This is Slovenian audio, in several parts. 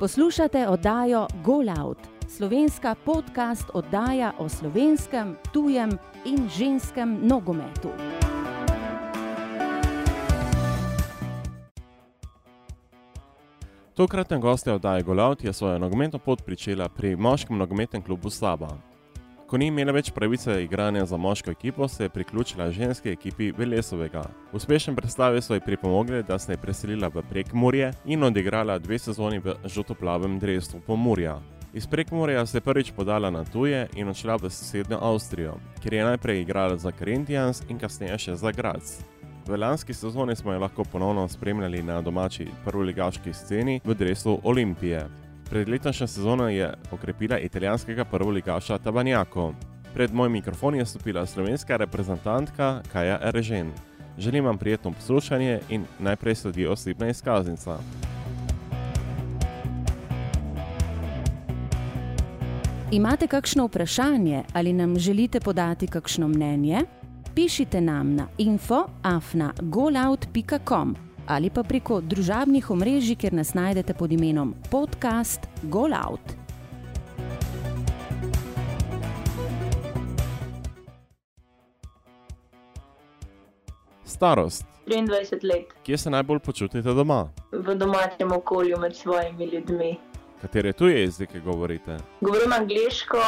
Poslušate oddajo Golout, slovenska podcast oddaja o slovenskem, tujem in ženskem nogometu. Tokratna gostja oddaje Golout je svojo nogometno pot pričela pri moškem nogometnem klubu Saba. Ko ni imela več pravice igranja za moško ekipo, se je priključila ženski ekipi Velesovega. Uspešen predstavi so ji pripomogli, da se je preselila v Prekmurje in odigrala dve sezoni v žutoplavem drevesu Pomurja. Iz Prekmurja se je prvič podala na tuje in odšla v sosednjo Avstrijo, kjer je najprej igrala za Corinthians in kasneje še za Graz. V lanski sezoni smo jo lahko ponovno spremljali na domači prvoligaški sceni v drevesu Olimpije. Pred letošnjo sezono je okrepila italijanskega prvoligaša Tabanjako. Pred moj mikrofon je stopila slovenska reprezentantka Kaja Erežen. Želim vam prijetno poslušanje in najprej sledi osebna izkaznica. Imate kakšno vprašanje ali nam želite podati kakšno mnenje? Pišite nam na info.afna.golout.com ali pa preko družabnih omrežij, kjer nas najdete pod imenom podcast Golout. Starost. 23 let Kje se najbolj počutite doma? v domačem okolju med svojimi ljudmi. Katere tuje jezike govorite? Govorim angliško,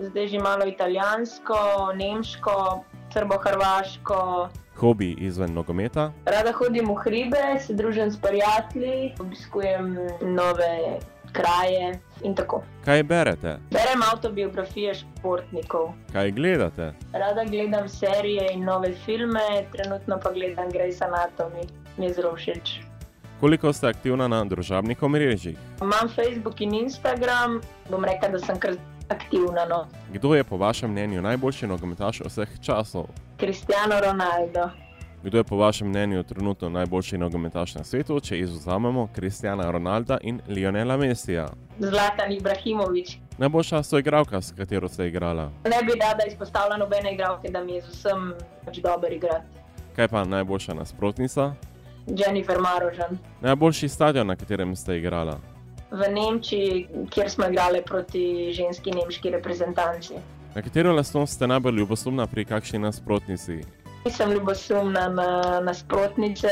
zdaj že malo italijansko, nemško, srbo-hrvaško. Hobi izven nogometa? Rada hodim v hribe, se družim s prijatelji, obiskujem nove kraje in tako. Kaj berete? Berem avtobiografije športnikov. Kaj gledate? Rada gledam serije in nove filme, trenutno pa gledam Grey's Anatomy, mi je zelo všeč. Koliko ste aktivna na družabnih omrežjih? Imam Facebook in Instagram, bom rekla, da sem kar aktivna. No. Kdo je po vašem mnenju najboljši nogometaš vseh časov? Cristiano Ronaldo, Kdo je po vašem mnenju trenutno najboljši nogometaš na svetu, če izuzamemo Kristjana Ronalda in Lionela Messija? Zlatan Ibrahimovič. Najboljša soigralka, s katero ste igrala. Ne bi rada izpostavila nobene igralke, da mi je z vsem pač dober igrati. Kaj pa najboljša nasprotnica? Jennifer Marožan. Najboljši stadion, na katerem ste igrala. V Nemčiji, kjer smo igrali proti ženski nemški reprezentanci. Na katero lastnost ste najbolj ljubosumna pri kakšni nasprotnici? Nisem ljubosumna na nasprotnice,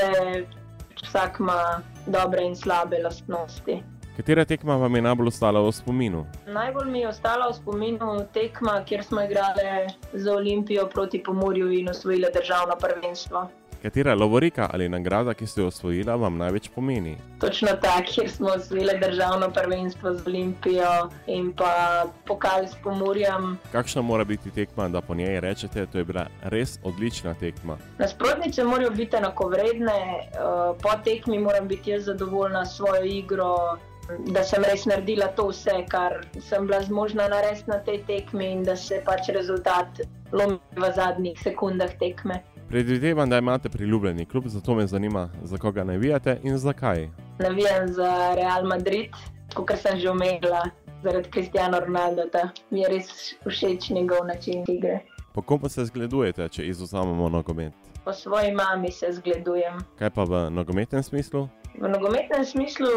vsak ima dobre in slabe lastnosti. Katera tekma vam je najbolj ostala v spominu? Najbolj mi je ostala v spominu tekma, kjer smo igrali za Olimpijo proti Pomorju in osvojili državno prvenstvo. Katera lovorika ali nagrada, ki ste jo osvojila, vam največ pomeni? Točno tako, kjer smo osvojili državno prvenstvo z Olimpijo in pa pokal s Pomorjem. Kakšna mora biti tekma, da po njej rečete, da je bila res odlična tekma? Nasprotnice morajo biti enakovredne, eh, po tekmi moram biti jaz zadovoljna s svojo igro, da sem res naredila to vse, kar sem bila zmožna narediti na tej tekmi in da se pač rezultat lomi v zadnjih sekundah tekme. Predvidevam, da imate priljubljeni klub, zato me zanima, za koga navijate in zakaj. Navijam za Real Madrid, kot sem že omenila, zaradi Cristiano Ronalda. Mi je res všeč njegov način igre. Po kom pa se zgledujete, če izuzamemo nogomet? Po svoji mami se zgledujem. Kaj pa v nogometnem smislu? V nogometnem smislu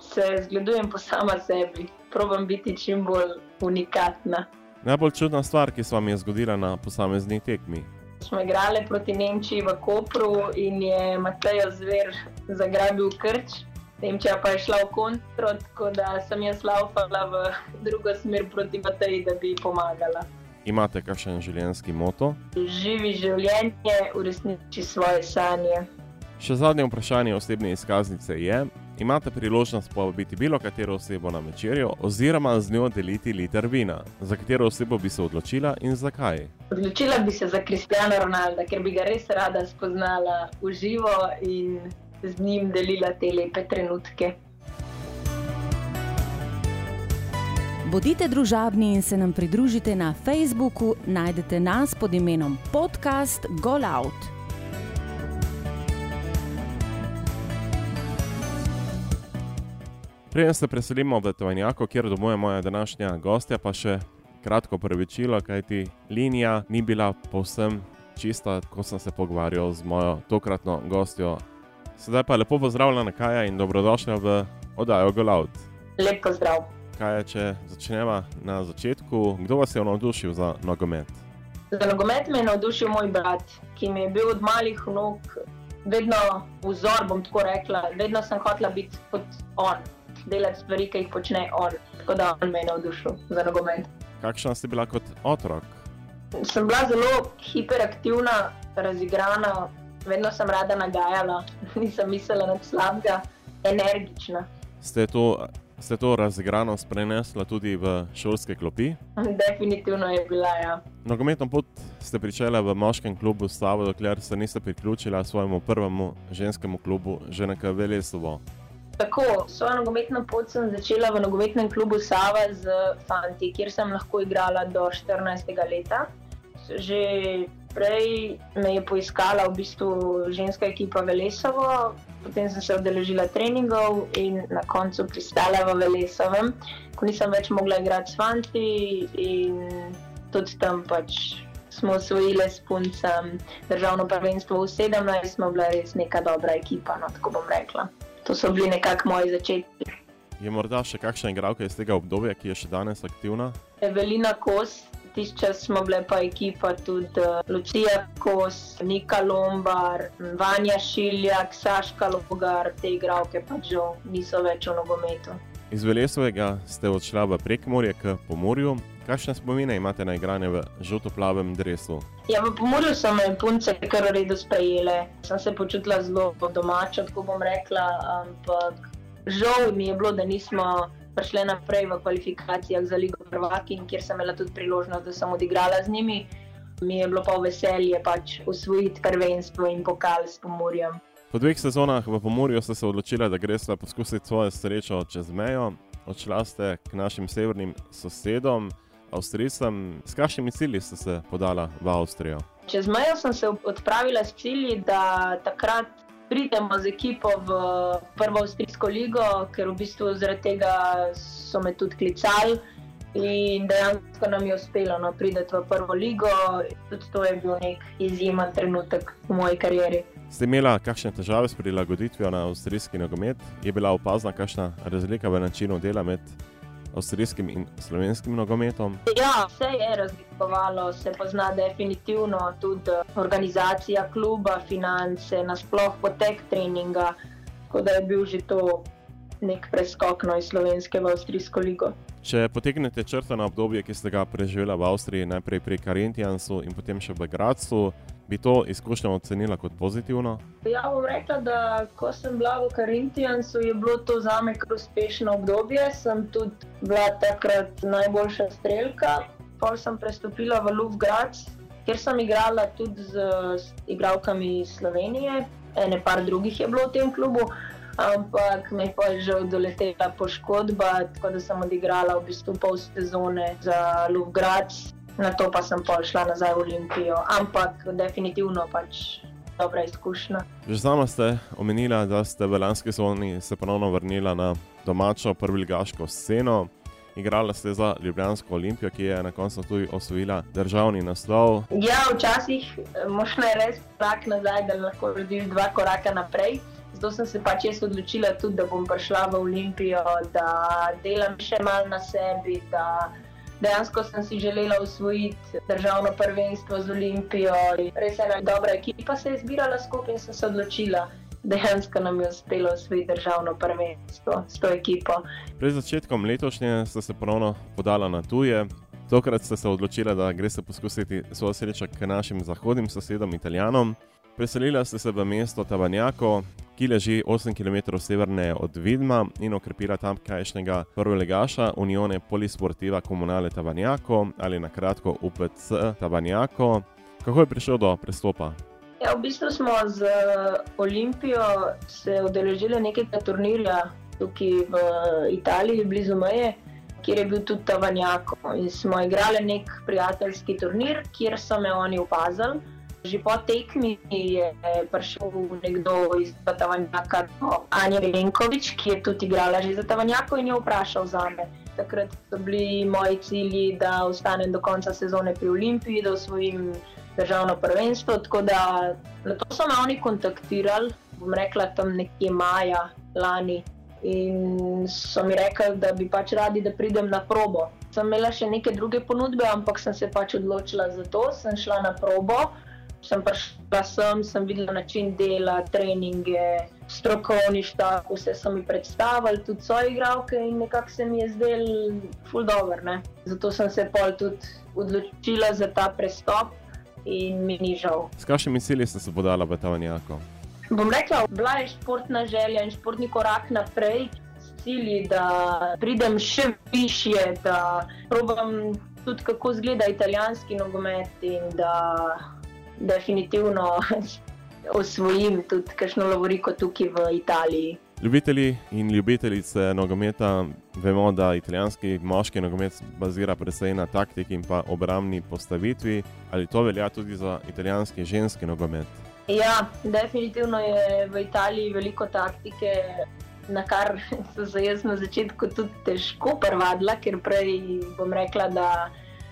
se zgledujem po sama sebi, probam biti čim bolj unikatna. Najbolj čudna stvar, ki se vam je zgodila na posamezni tekmi. Smo igrali proti Nemčiji v Kopru in je Matej Zver zagrabil krč. Nemčija pa je šla v kontro, tako da sem jaz laufala v drugo smer proti Mateji, da bi ji pomagala. Imate kakšen življenjski moto? Živi življenje, uresniči svoje sanje. Še zadnje vprašanje osebne izkaznice je: imate priložnost povabiti bilo katero osebo na večerjo oziroma z njo deliti liter vina. Za katero osebo bi se odločila in zakaj? Odločila bi se za Cristiano Ronalda, ker bi ga res rada spoznala v živo in z njim delila te lepe trenutke. Bodite družabni in se nam pridružite na Facebooku, najdete nas pod imenom Podcast Gol Out. Preden se preselimo v Tovnjako, kjer domuje moja današnja gostja, pa še kratko prevečilo, kajti linija ni bila povsem čista, ko sem se pogovarjal z mojo tokratno gostjo. Sedaj pa lepo pozdravljena, Kaja, in dobrodošla v oddajo Golaut. Lep pozdrav. Kaja, če začnemo na začetku, kdo vas je navdušil za nogomet? Za nogomet me je navdušil moj brat, ki mi je bil od malih nog vedno vzor, bom tako rekla. Vedno sem hotela biti kot on delati stvari, ki jih počne on. Tako da on me je navdušil za nogomet. Kakšna ste bila kot otrok? Sem bila zelo hiperaktivna, razigrana, vedno sem rada nagajala, nisem mislila na slabega, energična. Ste to, ste to razigranost prenesla tudi v šolske klopi? Definitivno je bila. Ja. Nogometno pot ste pričela v moškem klubu Stavo, dokler se niste priključila svojemu prvemu ženskemu klubu, že nekaj Veleslovo. Tako, svojo nogometno pot sem začela v nogometnem klubu Sava z fanti, kjer sem lahko igrala do 14. leta. Že prej me je poiskala v bistvu ženska ekipa Velesovo, potem sem se odeležila treningov in na koncu pristala v Velesovem, ko nisem več mogla igrati s fanti in tudi tam pač. Smo osvojili s puncem državno prvenstvo v 17, smo bili res neka dobra ekipa, no, tako bom rekla to so bili nekako moji začetki. Je morda še kakšna igralka iz tega obdobja, ki je še danes aktivna? Evelina Kos, tisti čas smo bili pa ekipa tudi uh, Lucija Kos, Nika Lombar, Vanja Šiljak, Saška Logar, te igralke pa žal niso več v nogometu. Iz Velesovega ste odšla v Prekmorje k Pomorju. Kakšne spomine imate na igranje v žuto-plavem drevesu? Ja, v Pomorju so me punce kar v redu sprejele. Sem se počutila zelo domača, tako bom rekla. Ampak žal mi je bilo, da nismo prišli naprej v kvalifikacijah za Ligo Prvakin, kjer sem imela tudi priložnost, da sem odigrala z njimi. Mi je bilo pa veselje pač usvojiti prvenstvo in pokal s Pomorjem. Po dveh sezonah v Pomorju ste se odločili, da greste poskusiti svojo srečo čez mejo. Odšla ste k našim severnim sosedom, Avstrijcem. S kakšnimi cilji ste se podala v Avstrijo? Čez mejo sem se odpravila s cilji, da takrat pridemo z ekipo v prvo avstrijsko ligo, ker v bistvu zaradi tega so me tudi klicali. In dejansko nam je uspelo no, priti v prvo ligo. Tudi to je bil nek izjemen trenutek v moji karieri. Ste imeli kakšne težave s prilagoditvijo na avstrijski nogomet? Je bila opazna kakšna razlika v načinu dela med avstrijskim in slovenskim nogometom? Ja, vse je razlikovalo, se pozna definitivno tudi organizacija kluba, finance, nasploh potek treninga, tako da je bil že to nek preskok no, iz slovenske v avstrijsko ligo. Če potegnete črto na obdobje, ki ste ga preživeli v Avstriji, najprej pri Karentijansu in potem še v Gradcu, bi to izkušnjo ocenila kot pozitivno? Ja, bom rekla, da ko sem bila v Karintijansu, je bilo to za me kar uspešno obdobje. Sem tudi bila takrat najboljša strelka. Pol sem prestopila v Lufgrad, kjer sem igrala tudi z, z igralkami iz Slovenije, ene par drugih je bilo v tem klubu. Ampak me je pa že doletela poškodba, tako da sem odigrala v bistvu pol sezone za Lufgrad, na to pa sem pa šla nazaj v Olimpijo. Ampak definitivno pač dobra izkušnja. Že sama ste omenila, da ste v lanski sezoni se ponovno vrnila na domačo prvigaško sceno. Igrala ste za Ljubljansko olimpijo, ki je na koncu tudi osvojila državni naslov. Ja, včasih eh, možno je res tak nazaj, da lahko narediš dva koraka naprej. Zato sem se pač jaz odločila tudi, da bom prišla v Olimpijo, da delam še malo na sebi, da dejansko sem si želela usvojiti državno prvenstvo z Olimpijo. Res je ena dobra ekipa, se je zbirala skupaj in sem se odločila. Dejansko nam je uspelo osvojiti državno prvenstvo s to ekipo. Pred začetkom letošnje ste se ponovno podala na tuje. Tokrat ste se odločili, da greste poskusiti svojo srečo k našim zahodnim sosedom, Italijanom. Preselila ste se v mesto Tavanjako, ki leži 8 km severneje od Vidma in okrepila tamkajšnjega prvolegaša Unione Polisportiva Comunale Tavanjako ali na kratko UPC Tavanjako. Kako je prišel do prestopa? Ja, v bistvu smo z Olimpijo se udeležili nekega turnirja tukaj v Italiji, blizu Meje, kjer je bil tudi Tavanjako. In smo igrali nek prijateljski turnir, kjer so me oni opazili. Že po tekmi je prišel nekdo iz Tavanjaka, Anja Velenkovič, ki je tudi igrala že za Tavanjako in je vprašal za me. Takrat so bili moji cilji, da ostanem do konca sezone pri Olimpiji, da osvojim državno prvenstvo. Tako da na to so me oni kontaktirali, bom rekla tam nekje maja lani. In so mi rekli, da bi pač radi, da pridem na probo. Sem imela še neke druge ponudbe, ampak sem se pač odločila za to, sem šla na probo sem prišla sem, sem videla način dela, treninge, strokovni štab, vse so mi predstavili, tudi svoje igralke in nekako se mi je zdel ful dobr. Ne? Zato sem se pol tudi odločila za ta prestop in mi ni žal. S kakšnimi cilji ste se podala v Tavanjako? Bom rekla, bila je športna želja in športni korak naprej. Cilji, da pridem še više, da probujem tudi, kako izgleda italijanski nogomet in da definitivno osvojim tudi kakšno lovoriko tukaj v Italiji. Ljubitelji in ljubitelice nogometa vemo, da italijanski moški nogomet bazira predvsem na taktiki in pa obrambni postavitvi. Ali to velja tudi za italijanski ženski nogomet? Ja, definitivno je v Italiji veliko taktike, na kar so se jaz na začetku tudi težko prevadila, ker prej bom rekla, da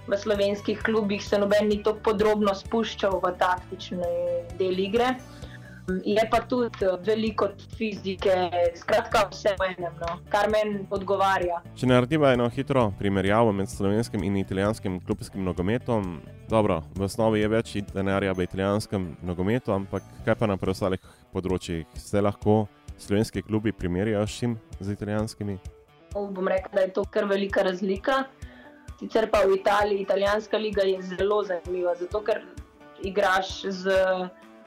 v slovenskih klubih se noben ni tako podrobno spuščal v taktične del igre. Je pa tudi veliko fizike, skratka, vse v enem, no, kar meni odgovarja. Če naredimo eno hitro primerjavo med slovenskim in italijanskim klubskim nogometom, dobro, v osnovi je več denarja v italijanskem nogometu, ampak kaj pa na preostalih področjih? Se lahko slovenski klubi primerjajo s čim z italijanskimi? Bom rekel, da je to kar velika razlika. Sicer pa v Italiji, italijanska liga je zelo zanimiva, zato ker igraš z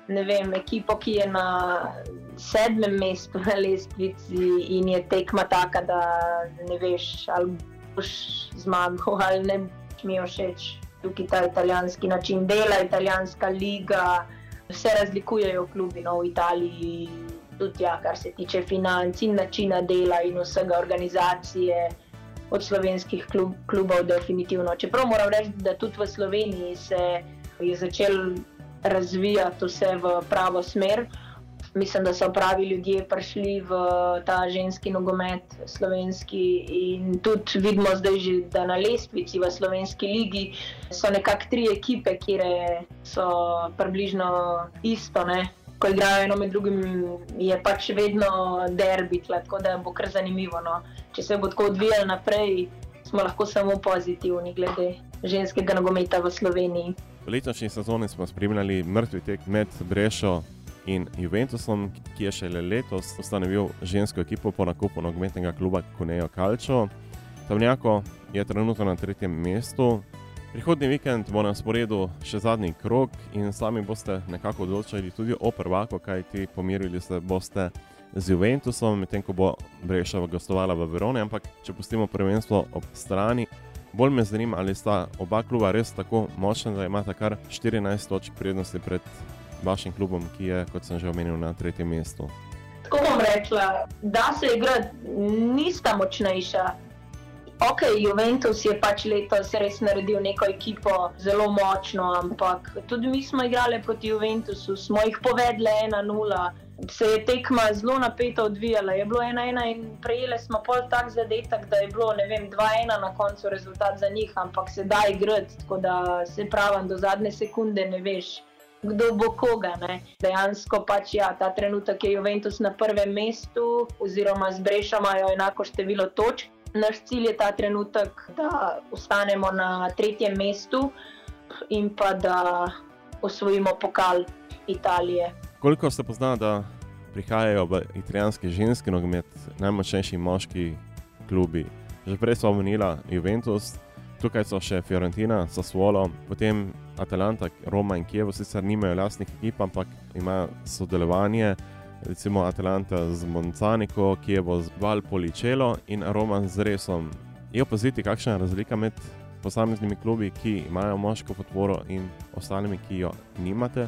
vem, ekipo, ki je na sedmem mestu na lestvici in je tekma taka, da ne veš, ali boš zmagal ali ne mi všeč. Tukaj ta italijanski način dela, italijanska liga, vse razlikujejo klubi no, v Italiji, tudi ja, kar se tiče financ in načina dela in vsega organizacije od slovenskih klub, klubov, definitivno. Čeprav moram reči, da tudi v Sloveniji se je začel razvijati vse v pravo smer. Mislim, da so pravi ljudje prišli v ta ženski nogomet, slovenski. In tudi vidimo zdaj, že, da na lestvici v slovenski ligi so nekako tri ekipe, ki so približno isto. Ne? Ko igrajo eno med drugim, je pač vedno derbi, tako da bo kar zanimivo. No? če se bo tako odvijalo naprej, smo lahko samo pozitivni glede ženskega nogometa v Sloveniji. V letošnji sezoni smo spremljali mrtvi tek med Brešo in Juventusom, ki je šele letos ustanovil žensko ekipo po nakupu nogometnega kluba Kunejo Kalčo. Tavnjako je trenutno na tretjem mestu. Prihodnji vikend bo na sporedu še zadnji krok in sami boste nekako odločili tudi o prvaku, kajti pomirili se boste z Juventusom, medtem ko bo Brešava gostovala v Veroni. Ampak, če pustimo prvenstvo ob strani, bolj me zanima, ali sta oba kluba res tako močna, da imata kar 14 točk prednosti pred vašim klubom, ki je, kot sem že omenil, na tretjem mestu. Tako bom rekla, da se igra, nista močnejša. Ok, Juventus je pač letos res naredil neko ekipo zelo močno, ampak tudi mi smo igrali proti Juventusu, smo jih povedali 1-0 se je tekma zelo napeta odvijala. Je bilo ena ena in prejeli smo pol tak zadetek, da je bilo ne vem, dva ena na koncu rezultat za njih, ampak se da igrati, tako da se pravi, do zadnje sekunde ne veš. Kdo bo koga? Ne? Dejansko pač ja, ta trenutek je Juventus na prvem mestu, oziroma zbreša imajo enako število točk. Naš cilj je ta trenutek, da ostanemo na tretjem mestu in pa da osvojimo pokal Italije. Koliko se pozna, da prihajajo v italijanski ženski nogomet, najmočnejši moški klubi? Že prej smo omenili Juventus, tukaj so še Fiorentina, Sassuolo, potem Atalanta, Roma in Kiev, sicer nimajo lastnih ekip, ampak imajo sodelovanje. Recimo Atalanta z Moncanico, Kievo z Valpolicelo in Roma z Resom. Je opaziti, kakšna je razlika med posameznimi klubi, ki imajo moško podporo in ostalimi, ki jo nimate.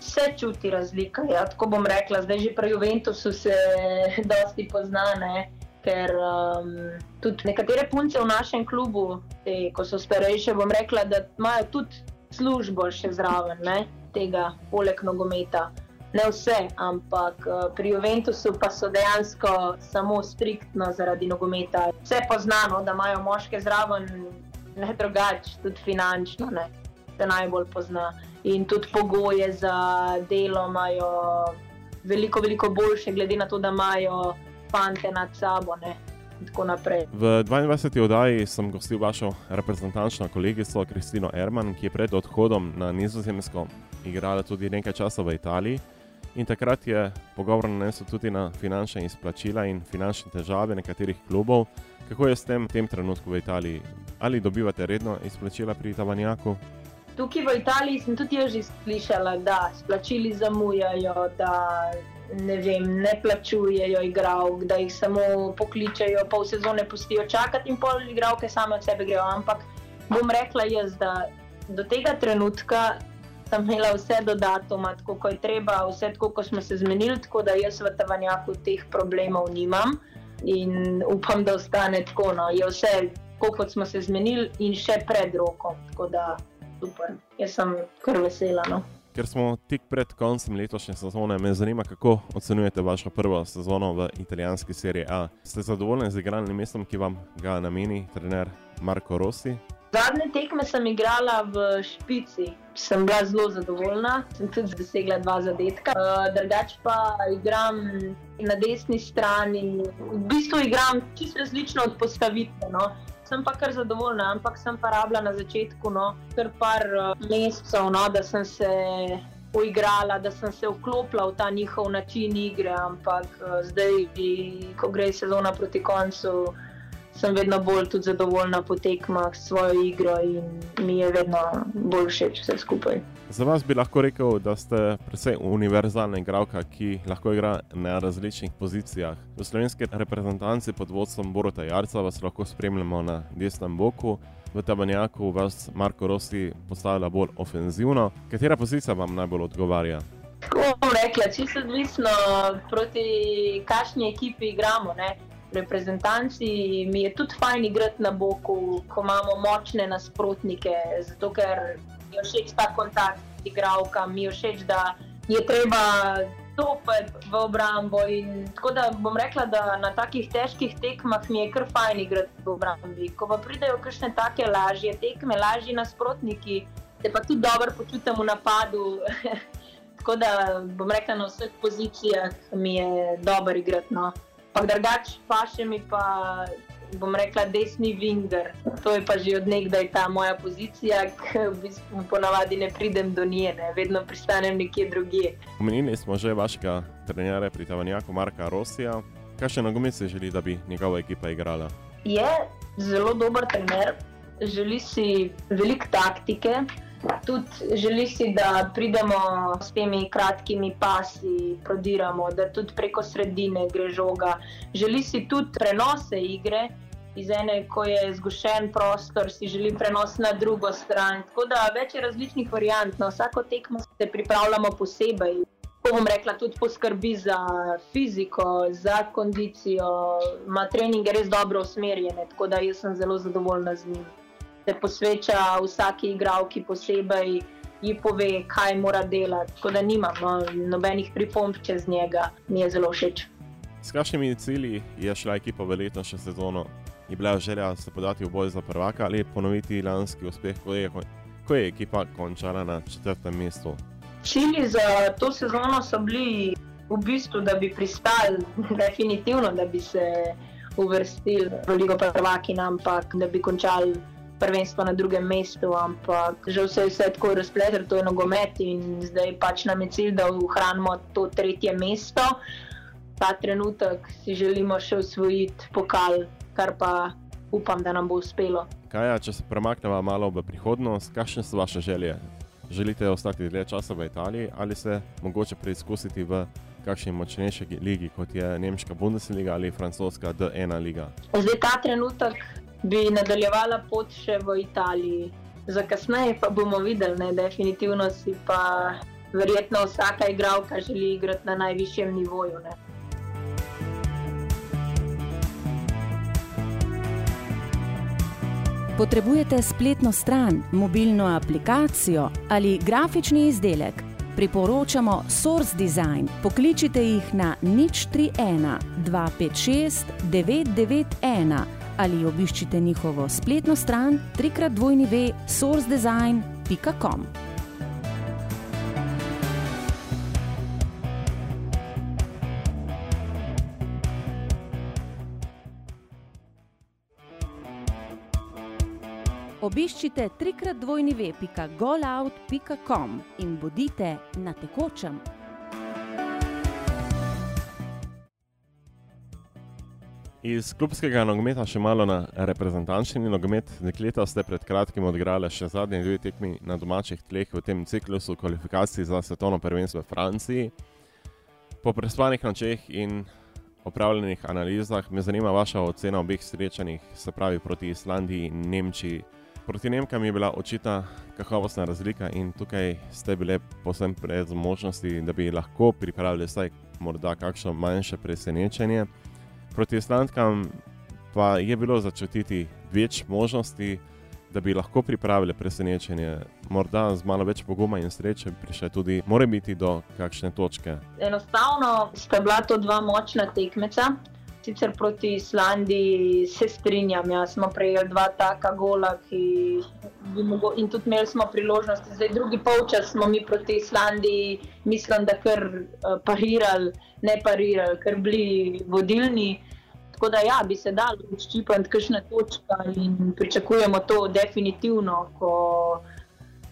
se čuti razlika. Ja, tako bom rekla, zdaj že pri Juventusu se dosti poznane. Ker um, tudi nekatere punce v našem klubu, te, ko so starejše, bom rekla, da imajo tudi službo še zraven ne, tega, poleg nogometa. Ne vse, ampak uh, pri Juventusu pa so dejansko samo striktno zaradi nogometa. Vse poznano, da imajo moške zraven, ne drugače, tudi finančno, ne, se najbolj pozna in tudi pogoje za delo imajo veliko, veliko boljše, glede na to, da imajo fante nad sabo. Ne. V 22. oddaji sem gostil vašo reprezentančno kolegico Kristino Erman, ki je pred odhodom na Nizozemsko igrala tudi nekaj časa v Italiji. In takrat je pogovor nanesel tudi na finančne izplačila in finančne težave nekaterih klubov. Kako je s tem v tem trenutku v Italiji? Ali dobivate redno izplačila pri Tavanjaku? Tukaj v Italiji sem tudi že slišala, da splačili zamujajo, da ne, vem, ne plačujejo igralk, da jih samo pokličejo, pol sezone pustijo čakati in pol igralke same od sebe grejo. Ampak bom rekla jaz, da do tega trenutka sem imela vse do datuma, tako kot je treba, vse tako, kot smo se zmenili, tako da jaz v Tavanjaku teh problemov nimam in upam, da ostane tako. No. Je vse tako, kot smo se zmenili in še pred rokom super. Jaz sem kar vesela. No. Ker smo tik pred koncem letošnje sezone, me zanima, kako ocenjujete vašo prvo sezono v italijanski seriji A. Ste zadovoljni z igralnim mestom, ki vam ga nameni trener Marko Rossi? Zadnje tekme sem igrala v Špici, sem bila zelo zadovoljna, sem tudi dosegla dva zadetka. Uh, Drugač pa igram na desni strani, v bistvu igram čisto različno od postavitve. No sem pa kar zadovoljna, ampak sem pa rabila na začetku, no, kar par uh, mesecev, no, da sem se uigrala, da sem se vklopila v ta njihov način igre. Ampak uh, zdaj, ko gre sezona proti koncu, sem vedno bolj zadovoljna po tekmah s svojo igro in mi je vedno bolj všeč vse skupaj. Za vas bi lahko rekel, da ste precej univerzalna igralka, ki lahko igra na različnih pozicijah. V slovenski reprezentanci pod vodstvom Borota Jarca vas lahko spremljamo na desnem boku, v Tabanjaku vas Marko Rossi postavlja bolj ofenzivno. Katera pozicija vam najbolj odgovarja? Tako bom rekla, čisto odvisno proti kakšni ekipi igramo. Ne? Reprezentanci mi je tudi fajn igrati na boku, ko imamo močne nasprotnike, zato ker mi je všeč ta kontakt z igravkami, mi je všeč, da je treba stopiti v obrambo. In tako da bom rekla, da na takih težkih tekmah mi je kar fajn igrati v obrambi. Ko pa pridejo kakšne take lažje tekme, lažji nasprotniki, se pa tudi dobro počutim v napadu. tako da bom rekla, na vseh pozicijah mi je dobro igrati. No. Pa drugače pa še mi pa bom rekla, desni vinger. To je pa že od nekdaj ta moja pozicija, ki v bistvu ponavadi ne pridem do nje, ne. vedno pristanem nekje drugje. Omenili smo že vašega trenerja pri Tavanjaku, Marka Rosija. Kaj še nogomet si želi, da bi njegova ekipa igrala? Je zelo dober trener, želi si veliko taktike. Tudi želi si, da pridemo s temi kratkimi pasi, prodiramo, da tudi preko sredine gre žoga. Želi si tudi prenose igre, iz ene, ko je zgošen prostor, si želi prenos na drugo stran. Tako da več je različnih variant. Na vsako tekmo se pripravljamo posebej. Ko bom rekla, tudi poskrbi za fiziko, za kondicijo, ima treninge res dobro usmerjene, tako da jaz sem zelo zadovoljna z njim se posveča vsaki igralki posebej, ji pove, kaj mora delati. Tako da nimam no, nobenih pripomb čez njega, mi je zelo všeč. S kakšnimi cilji je šla ekipa v letošnjo sezono? Je bila želja se podati v boj za prvaka ali ponoviti lanski uspeh, ko je, ko je ekipa končala na četrtem mestu? Cilji za to sezono so bili v bistvu, da bi pristali, definitivno, da bi se uvrstili v Ligo prvakin, ampak da bi končali prvenstvo na drugem mestu, ampak že vse je vse tako razpletel, to je nogomet in zdaj pač nam je cilj, da ohranimo to tretje mesto. Ta trenutek si želimo še usvojiti pokal, kar pa upam, da nam bo uspelo. Kaj, če se premaknemo malo v prihodnost, kakšne so vaše želje? Želite ostati dlje časa v Italiji ali se mogoče preizkusiti v kakšni močnejši ligi, kot je Nemška Bundesliga ali francoska D1 liga? Zdaj ta trenutek bi nadaljevala pot še v Italiji. Za kasneje pa bomo videli, ne? definitivno si pa verjetno vsaka igralka želi igrati na najvišjem nivoju. Ne. Potrebujete spletno stran, mobilno aplikacijo ali grafični izdelek? Priporočamo Source Design. Pokličite jih na nič 31 256 991 ali obiščite njihovo spletno stran www.sourcedesign.com. Obiščite www.golout.com in bodite na tekočem. Iz klubskega nogometa še malo na reprezentančni nogomet. Dekleta ste pred kratkim odigrali še zadnji dve tekmi na domačih tleh v tem ciklusu kvalifikacij za svetovno prvenstvo v Franciji. Po prespanih nočeh in opravljenih analizah me zanima vaša ocena obeh srečanjih, se pravi proti Islandiji in Nemčiji. Proti Nemkam je bila očitna kakovostna razlika in tukaj ste bile posebno pred možnosti, da bi lahko pripravili vsaj morda kakšno manjše presenečenje proti Islandkam pa je bilo začutiti več možnosti, da bi lahko pripravili presenečenje, morda z malo več poguma in sreče, prišle tudi, more biti do kakšne točke. Enostavno sta bila to dva močna tekmeca. Sicer proti Islandiji se strinjam, ja, smo prejeli dva taka gola, ki bi mogli, in tudi imeli smo priložnost. Zdaj, drugi polčas smo mi proti Islandiji, mislim, da kar uh, parirali, ne parirali, ker bili vodilni. Tako da, ja, bi se dal odščipati kakšne točke in pričakujemo to definitivno,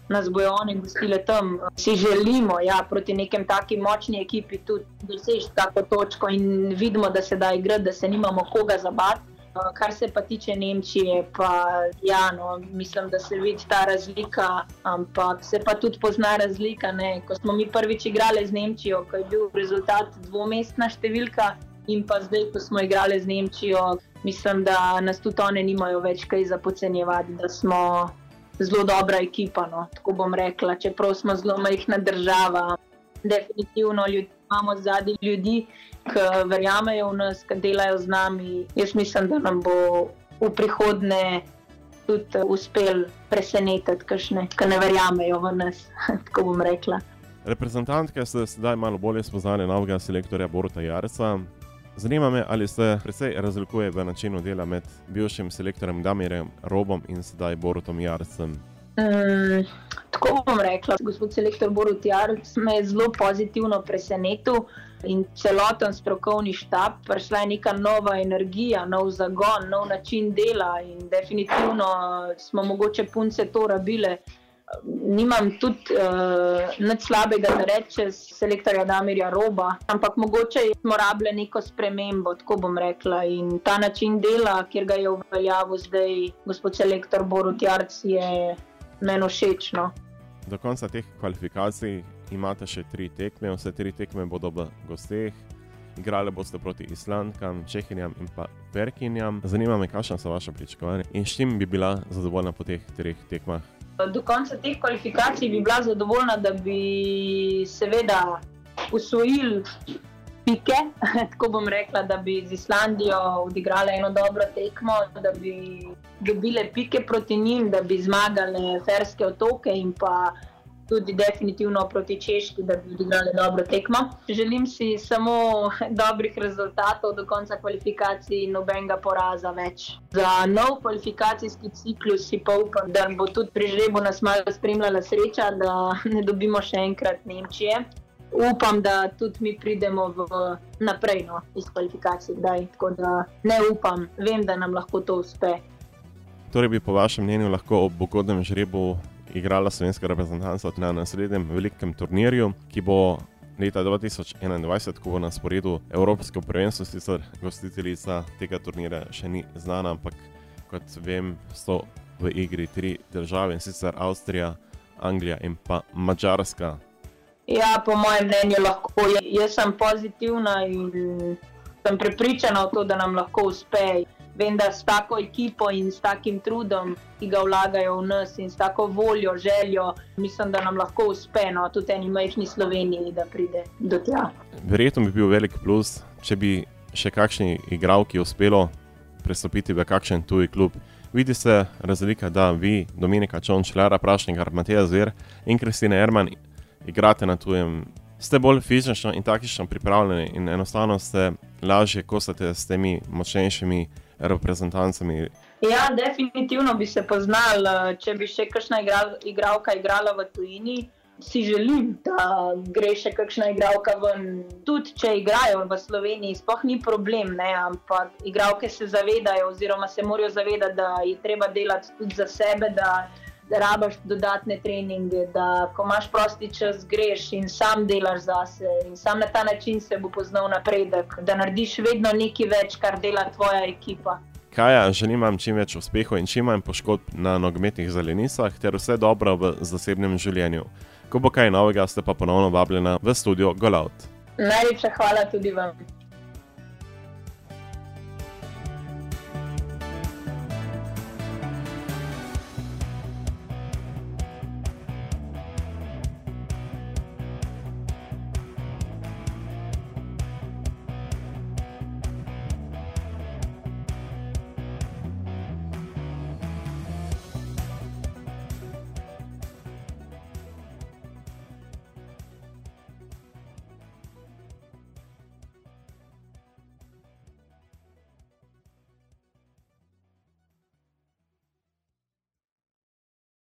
nas bojo oni gostili tam. Si želimo ja, proti nekem taki močni ekipi tudi doseči tako točko in vidimo, da se da igrati, da se nimamo koga zabati. Kar se pa tiče Nemčije, pa ja, no, mislim, da se vidi ta razlika, ampak se pa tudi pozna razlika. Ne? Ko smo mi prvič igrali z Nemčijo, ko je bil rezultat dvomestna številka, in pa zdaj, ko smo igrali z Nemčijo, mislim, da nas tudi oni nimajo več kaj za podcenjevati, da smo zelo dobra ekipa. No. Tako bom rekla, čeprav smo zelo majhna država, definitivno ljudi, imamo zadnji ljudi, ki verjamejo v nas, ki delajo z nami. Jaz mislim, da nam bo v prihodnje. Tudi uspel presenetiti, kajšne, ki ne verjamejo v nas. Tako bom rekla. Reprezentantke ste zdaj malo bolje spoznali novega selektorja Borota Jarca. Zanima me, ali se precej razlikuje v načinu dela med bivšim selektorjem Damirjem Robom in sedaj Borutom Jarcem. Mm, tako bom rekla, gospod selektor Borut Jarc me je zelo pozitivno presenetil in celoten strokovni štab. Prišla je neka nova energija, nov zagon, nov način dela in definitivno smo mogoče punce to rabile nimam tudi uh, nič slabega, da rečem, selektorja Damirja Roba, ampak mogoče smo rabili neko spremembo, tako bom rekla. In ta način dela, kjer ga je uveljavil zdaj gospod selektor Borut Jarc, je meni všeč. No. Do konca teh kvalifikacij imate še tri tekme, vse tri tekme bodo v gosteh. Igrali boste proti Islandkam, Čehinjam in pa Perkinjam. Zanima me, kakšna so vaše pričakovanja in s čim bi bila zadovoljna po teh treh tekmah do konca teh kvalifikacij bi bila zadovoljna, da bi seveda usvojili pike. Tako bom rekla, da bi z Islandijo odigrali eno dobro tekmo, da bi dobile pike proti njim, da bi zmagali Ferske otoke in pa tudi definitivno proti Češki, da bi odigrali dobro tekmo. Želim si samo dobrih rezultatov do konca kvalifikacij in nobenega poraza več. Za nov kvalifikacijski ciklus si pa upam, da bo tudi pri žrebu nas malo spremljala sreča, da ne dobimo še enkrat Nemčije. Upam, da tudi mi pridemo v naprej no, iz kvalifikacij. Tako da ne upam, vem, da nam lahko to uspe. Torej bi po vašem mnenju lahko ob ugodnem žrebu igrala slovenska reprezentanca na naslednjem velikem turnirju, ki bo leta 2021, ko bo na sporedu Evropsko prvenstvo, sicer gostiteljica tega turnira še ni znana, ampak kot vem, so v igri tri države in sicer Avstrija, Anglija in pa Mačarska. Ja, po mojem mnenju lahko. Jaz sem pozitivna in sem prepričana v to, da nam lahko uspe. vem, da s tako ekipo in s takim trudom, ki ga vlagajo v nas in s tako voljo, željo, mislim, da nam lahko uspe, no, tudi eni majhni Sloveniji, da pride do tja. Verjetno bi bil velik plus, če bi še kakšni igralki uspelo prestopiti v kakšen tuji klub. Vidi se razlika, da vi, Dominika Čonč, Lara Prašnik, Matija Zver in Kristina Erman igrate na tujem. Ste bolj fizično in taktično pripravljeni in enostavno ste lažje kosate s temi močnejšimi reprezentancami. Ja, definitivno bi se poznal, če bi še kakšna igralka igrala v tujini si želim, da gre še kakšna igralka ven. Tudi če igrajo v Sloveniji, sploh ni problem, ne? ampak igralke se zavedajo, oziroma se morajo zavedati, da je treba delati tudi za sebe. Da rabaš dodatne treninge, da ko imaš prosti čas, greš in sam delaš zase. In sam na ta način se bo poznal napredek, da narediš vedno nekaj več, kar dela tvoja ekipa. Kaja, želim vam čim več uspehov in čim manj poškodb na nogometnih zelenicah, ter vse dobro v zasebnem življenju. Ko bo kaj novega, ste pa ponovno vabljena v studio Golout. Najlepša hvala tudi vam.